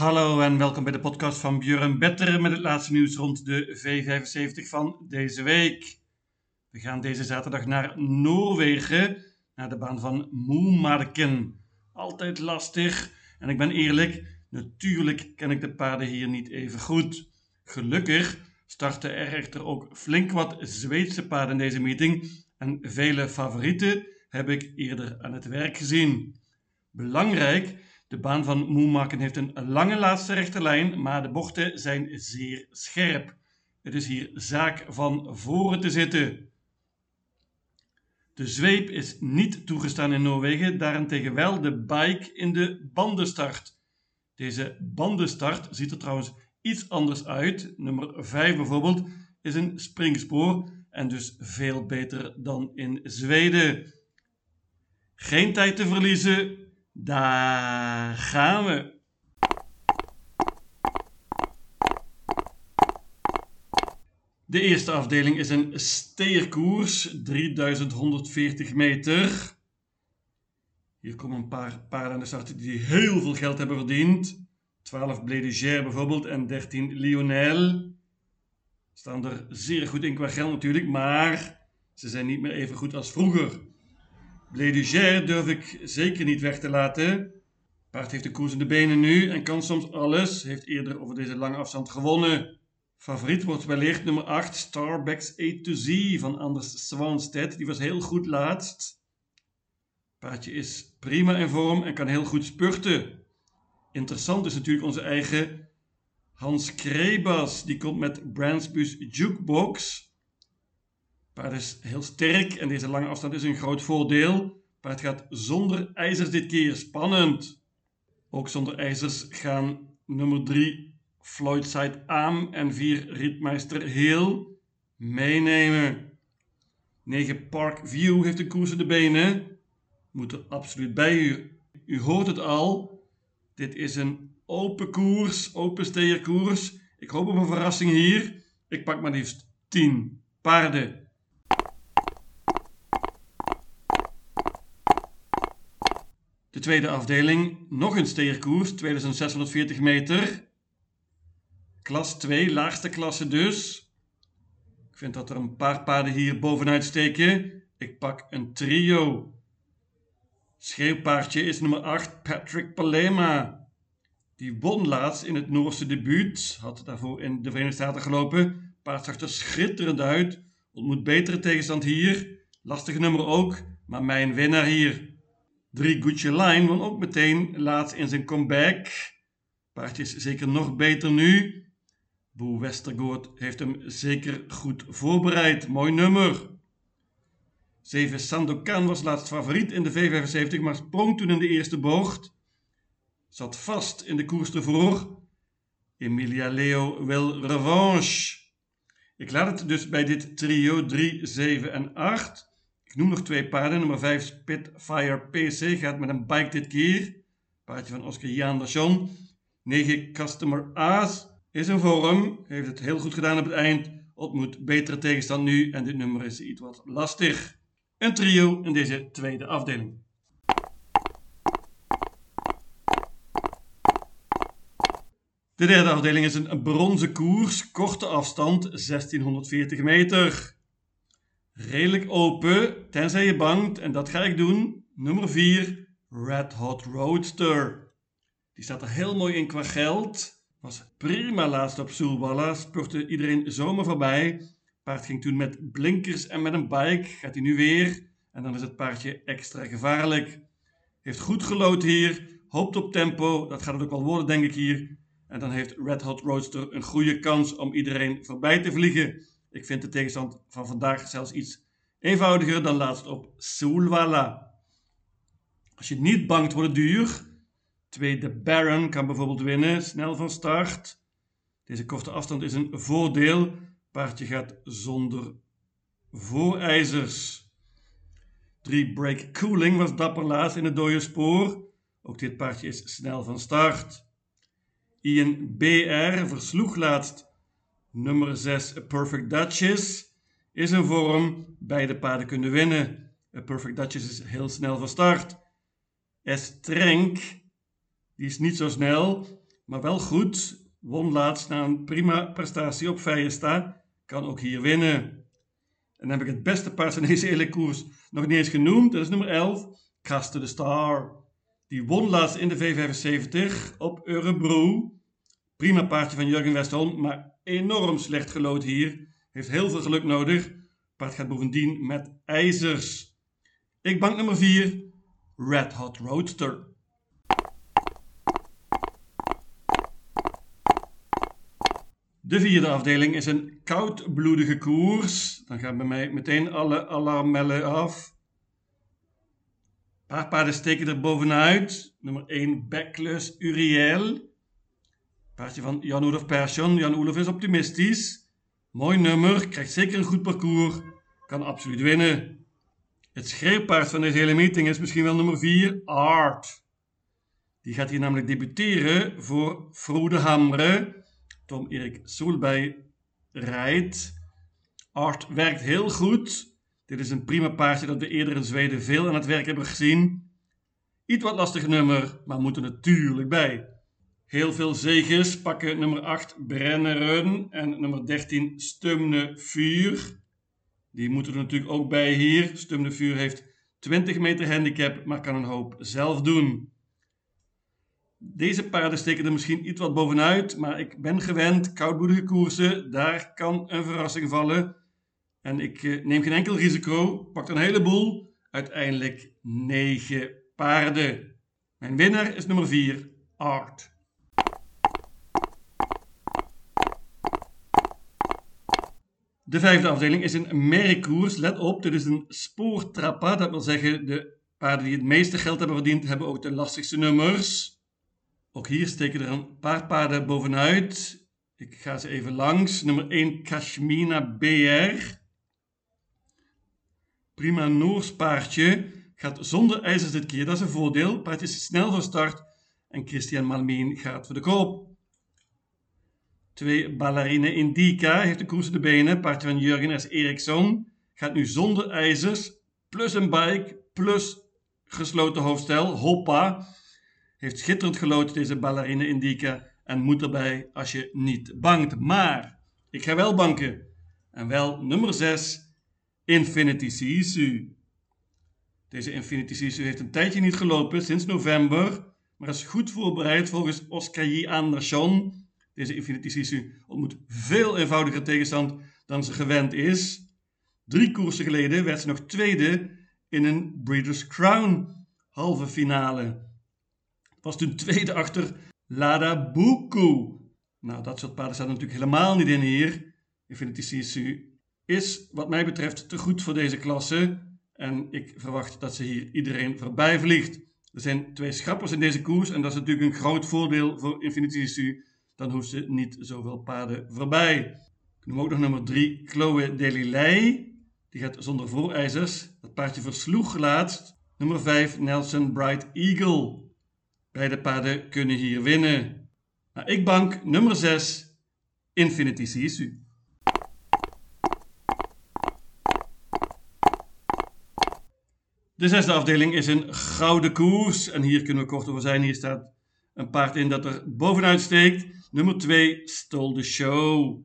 Hallo en welkom bij de podcast van Björn Better met het laatste nieuws rond de V75 van deze week. We gaan deze zaterdag naar Noorwegen, naar de baan van Moemarken. Altijd lastig en ik ben eerlijk, natuurlijk ken ik de paarden hier niet even goed. Gelukkig starten er echter ook flink wat Zweedse paarden in deze meeting en vele favorieten heb ik eerder aan het werk gezien. Belangrijk de baan van Moemaken heeft een lange laatste rechte lijn, maar de bochten zijn zeer scherp. Het is hier zaak van voren te zitten. De zweep is niet toegestaan in Noorwegen, daarentegen wel de bike in de bandenstart. Deze bandenstart ziet er trouwens iets anders uit. Nummer 5 bijvoorbeeld is een springspoor en dus veel beter dan in Zweden. Geen tijd te verliezen, daar gaan we. De eerste afdeling is een steerkoers, 3140 meter. Hier komen een paar paarden aan de start die heel veel geld hebben verdiend. 12 Blédugère bijvoorbeeld en 13 Lionel. Staan er zeer goed in qua geld natuurlijk, maar ze zijn niet meer even goed als vroeger. Blédugère durf ik zeker niet weg te laten. Paard heeft de koers in de benen nu en kan soms alles. Heeft eerder over deze lange afstand gewonnen. Favoriet wordt wellicht nummer 8, Starbucks A to Z van Anders Swanstedt. Die was heel goed laatst. Paardje is prima in vorm en kan heel goed spurten. Interessant is natuurlijk onze eigen Hans Krebas. Die komt met Bransbus Jukebox. Paard is heel sterk en deze lange afstand is een groot voordeel. Paard gaat zonder ijzers dit keer. Spannend. Ook zonder ijzers gaan nummer 3 Floydside Aam en 4 Ritmeister Heel meenemen. 9 Park View heeft de koers in de benen. Moet er absoluut bij u. U hoort het al. Dit is een open koers, open steerkoers. Ik hoop op een verrassing hier. Ik pak maar liefst 10 paarden. De tweede afdeling, nog een steerkoers, 2640 meter. Klas 2, laagste klasse dus. Ik vind dat er een paar paarden hier bovenuit steken. Ik pak een trio. Schreeuwpaardje is nummer 8, Patrick Palema. Die won laatst in het Noorse debuut. Had daarvoor in de Verenigde Staten gelopen. Paard zag er schitterend uit. Ontmoet betere tegenstand hier. Lastige nummer ook, maar mijn winnaar hier. Drie Gucci Line won ook meteen laatst in zijn comeback. Paardje is zeker nog beter nu. Boe Westergoort heeft hem zeker goed voorbereid. Mooi nummer. 7 Sandokan was laatst favoriet in de V75, maar sprong toen in de eerste bocht. Zat vast in de koers ervoor. Emilia Leo wil revanche. Ik laat het dus bij dit trio 3, 7 en 8. Ik noem nog twee paarden. Nummer 5 Spitfire PC gaat met een bike dit keer. Paardje van Oscar Jan 9 Customer A's is in vorm. Heeft het heel goed gedaan op het eind. Ontmoet betere tegenstand nu en dit nummer is iets wat lastig. Een trio in deze tweede afdeling. De derde afdeling is een bronzen koers, korte afstand, 1640 meter redelijk open, tenzij je bangt. En dat ga ik doen. Nummer 4, Red Hot Roadster. Die staat er heel mooi in qua geld. Was prima laatst op Soelwalla. Spurte iedereen zomaar voorbij. Paard ging toen met blinkers en met een bike. Gaat hij nu weer. En dan is het paardje extra gevaarlijk. Heeft goed gelood hier. Hoopt op tempo. Dat gaat het ook wel worden, denk ik hier. En dan heeft Red Hot Roadster een goede kans om iedereen voorbij te vliegen. Ik vind de tegenstand van vandaag zelfs iets eenvoudiger dan laatst op Soulwala. Als je niet bangt wordt het duur. Tweede Baron kan bijvoorbeeld winnen, snel van start. Deze korte afstand is een voordeel. Paardje gaat zonder voorijzers. 3 Break Cooling was dapper laatst in het dode spoor. Ook dit paardje is snel van start. Ian BR versloeg laatst Nummer 6, A Perfect Duchess, is een vorm. Beide paarden kunnen winnen. A Perfect Duchess is heel snel van start. S. Trenk, die is niet zo snel, maar wel goed. Won laatst na een prima prestatie op Feiersta. Kan ook hier winnen. En dan heb ik het beste paard van deze hele koers nog niet eens genoemd. Dat is nummer 11, Cast to the Star. Die won laatst in de V75 op Örebro. Prima paardje van Jurgen Westholm, maar enorm slecht gelood hier. Heeft heel veel geluk nodig. Paard gaat bovendien met ijzers. Ik bank nummer 4, Red Hot Roadster. De vierde afdeling is een koudbloedige koers. Dan gaan bij mij meteen alle alarmellen af. Paar paarden steken er bovenuit. Nummer 1, Backless Uriel. Paardje van Jan-Olof Persson. Jan-Olof is optimistisch. Mooi nummer, krijgt zeker een goed parcours. Kan absoluut winnen. Het schreeuwpaard van deze hele meeting is misschien wel nummer 4, Art. Die gaat hier namelijk debuteren voor Frode Hamre. Tom Erik Soelbij rijdt. Art werkt heel goed. Dit is een prima paardje dat we eerder in Zweden veel aan het werk hebben gezien. Iets wat lastig nummer, maar moet er natuurlijk bij. Heel veel zegens pakken nummer 8 Brenneren en nummer 13 Stumne Vuur. Die moeten er natuurlijk ook bij hier. Stumne Vuur heeft 20 meter handicap, maar kan een hoop zelf doen. Deze paarden steken er misschien iets wat bovenuit, maar ik ben gewend, koudbloedige koersen, daar kan een verrassing vallen. En ik eh, neem geen enkel risico, pak een heleboel, uiteindelijk 9 paarden. Mijn winnaar is nummer 4, Art. De vijfde afdeling is een merkkoers. Let op, dit is een spoortrappa. Dat wil zeggen, de paarden die het meeste geld hebben verdiend, hebben ook de lastigste nummers. Ook hier steken er een paar paarden bovenuit. Ik ga ze even langs. Nummer 1, Kashmina BR. Prima Noors paardje. Gaat zonder ijzers dit keer, dat is een voordeel. Paardje is snel van start en Christian Malmeen gaat voor de koop. Twee Ballerine Indica heeft de koers de benen. Paardje van Jurgen S. Eriksson gaat nu zonder ijzers, plus een bike, plus gesloten hoofdstel. Hoppa. Heeft schitterend gelood deze Ballerine Indica en moet erbij als je niet bangt. Maar ik ga wel banken. En wel nummer 6, Infinity Sisu. Deze Infinity Sisu heeft een tijdje niet gelopen, sinds november, maar is goed voorbereid volgens Oscar J. Andersson deze Infinity Sisu ontmoet veel eenvoudiger tegenstand dan ze gewend is. Drie koersen geleden werd ze nog tweede in een Breeders' Crown halve finale. Was toen tweede achter Lada Buku. Nou, dat soort paarden staat natuurlijk helemaal niet in hier. Infinity Sisu is wat mij betreft te goed voor deze klasse. En ik verwacht dat ze hier iedereen voorbij vliegt. Er zijn twee schrappers in deze koers en dat is natuurlijk een groot voordeel voor Infinity Sisu dan hoeft ze niet zoveel paarden voorbij. Ik noem ook nog nummer 3, Chloe Delilei. Die gaat zonder voorijzers. Dat paardje versloeg laatst. Nummer 5, Nelson Bright Eagle. Beide paarden kunnen hier winnen. Nou, ik bank nummer 6, Infinity Sisu. De zesde afdeling is een gouden koers. En hier kunnen we kort over zijn. Hier staat een paard in dat er bovenuit steekt. Nummer 2, Stole the Show.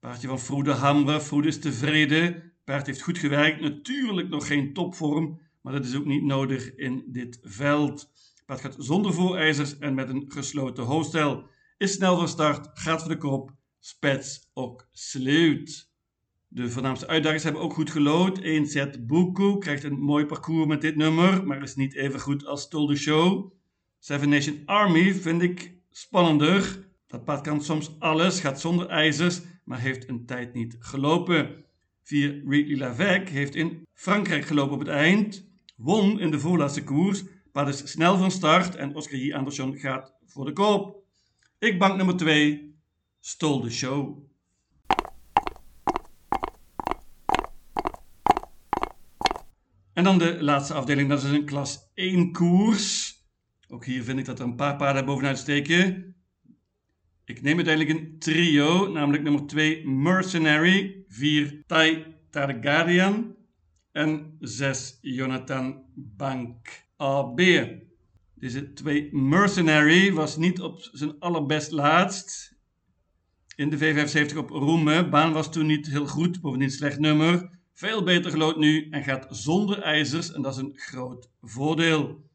Paardje van Froede Hamre. Froede is tevreden. Paard heeft goed gewerkt. Natuurlijk nog geen topvorm, maar dat is ook niet nodig in dit veld. Paard gaat zonder voorijzers en met een gesloten hoofdstel. Is snel van start, gaat voor de kop. Spets ook sleut. De voornaamste uitdagers hebben ook goed gelood. 1 set Buku krijgt een mooi parcours met dit nummer, maar is niet even goed als Stole the Show. Seven Nation Army vind ik spannender. Dat paard kan soms alles, gaat zonder ijzers, maar heeft een tijd niet gelopen. 4 Ridley Lavec heeft in Frankrijk gelopen op het eind, won in de voorlaatste koers, paard is snel van start en Oscar J. Andersson gaat voor de koop. Ik bank nummer 2, Stol de Show. En dan de laatste afdeling, dat is een klas 1 koers. Ook hier vind ik dat er een paar paarden bovenuit steken. Ik neem uiteindelijk een trio, namelijk nummer 2 Mercenary, 4 Tai Targaryen en 6 Jonathan Bank AB. Deze 2 Mercenary was niet op zijn allerbest laatst. In de V75 op Roemen. Baan was toen niet heel goed, bovendien slecht nummer. Veel beter gelood nu en gaat zonder ijzers en dat is een groot voordeel.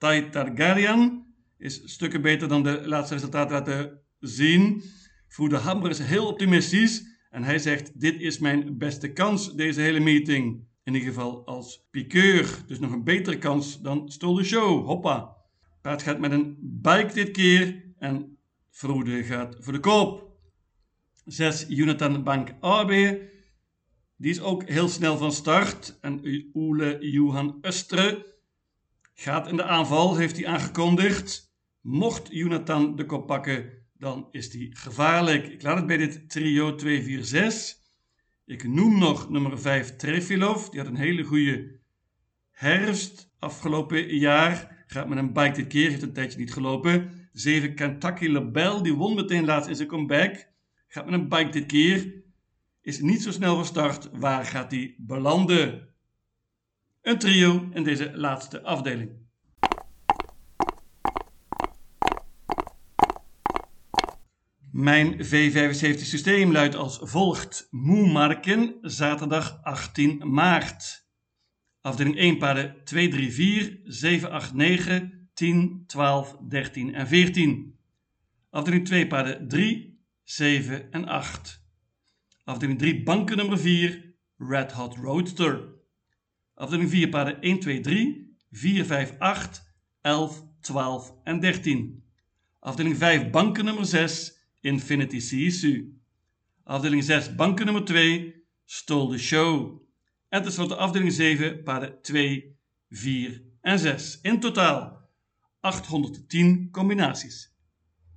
Tai Targaryen is stukken beter dan de laatste resultaten laten zien. Voerde Hammer is heel optimistisch en hij zegt: Dit is mijn beste kans, deze hele meeting. In ieder geval als piqueur. Dus nog een betere kans dan Stol de Show. Hoppa. Paard gaat met een bike dit keer en Vroede gaat voor de koop. 6 Jonathan Bank AB. Die is ook heel snel van start. En Ole Johan Östre gaat in de aanval, heeft hij aangekondigd. Mocht Jonathan de kop pakken, dan is die gevaarlijk. Ik laat het bij dit trio 246. Ik noem nog nummer 5 Trefilov. Die had een hele goede herfst afgelopen jaar. Gaat met een bike dit keer, heeft een tijdje niet gelopen. 7 Kentucky Label, die won meteen laatst in zijn comeback. Gaat met een bike dit keer. Is niet zo snel van start. Waar gaat hij belanden? Een trio in deze laatste afdeling. Mijn V75 systeem luidt als volgt. Moemarken, zaterdag 18 maart. Afdeling 1 paarden 2, 3, 4, 7, 8, 9, 10, 12, 13 en 14. Afdeling 2 paarden 3, 7 en 8. Afdeling 3 banken nummer 4, Red Hot Roadster. Afdeling 4 paarden 1, 2, 3, 4, 5, 8, 11, 12 en 13. Afdeling 5 banken nummer 6, Infinity CSU. Afdeling 6, banken nummer 2, Stole the Show. En tenslotte afdeling 7, paarden 2, 4 en 6. In totaal 810 combinaties.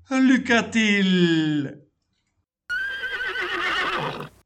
Lucatil!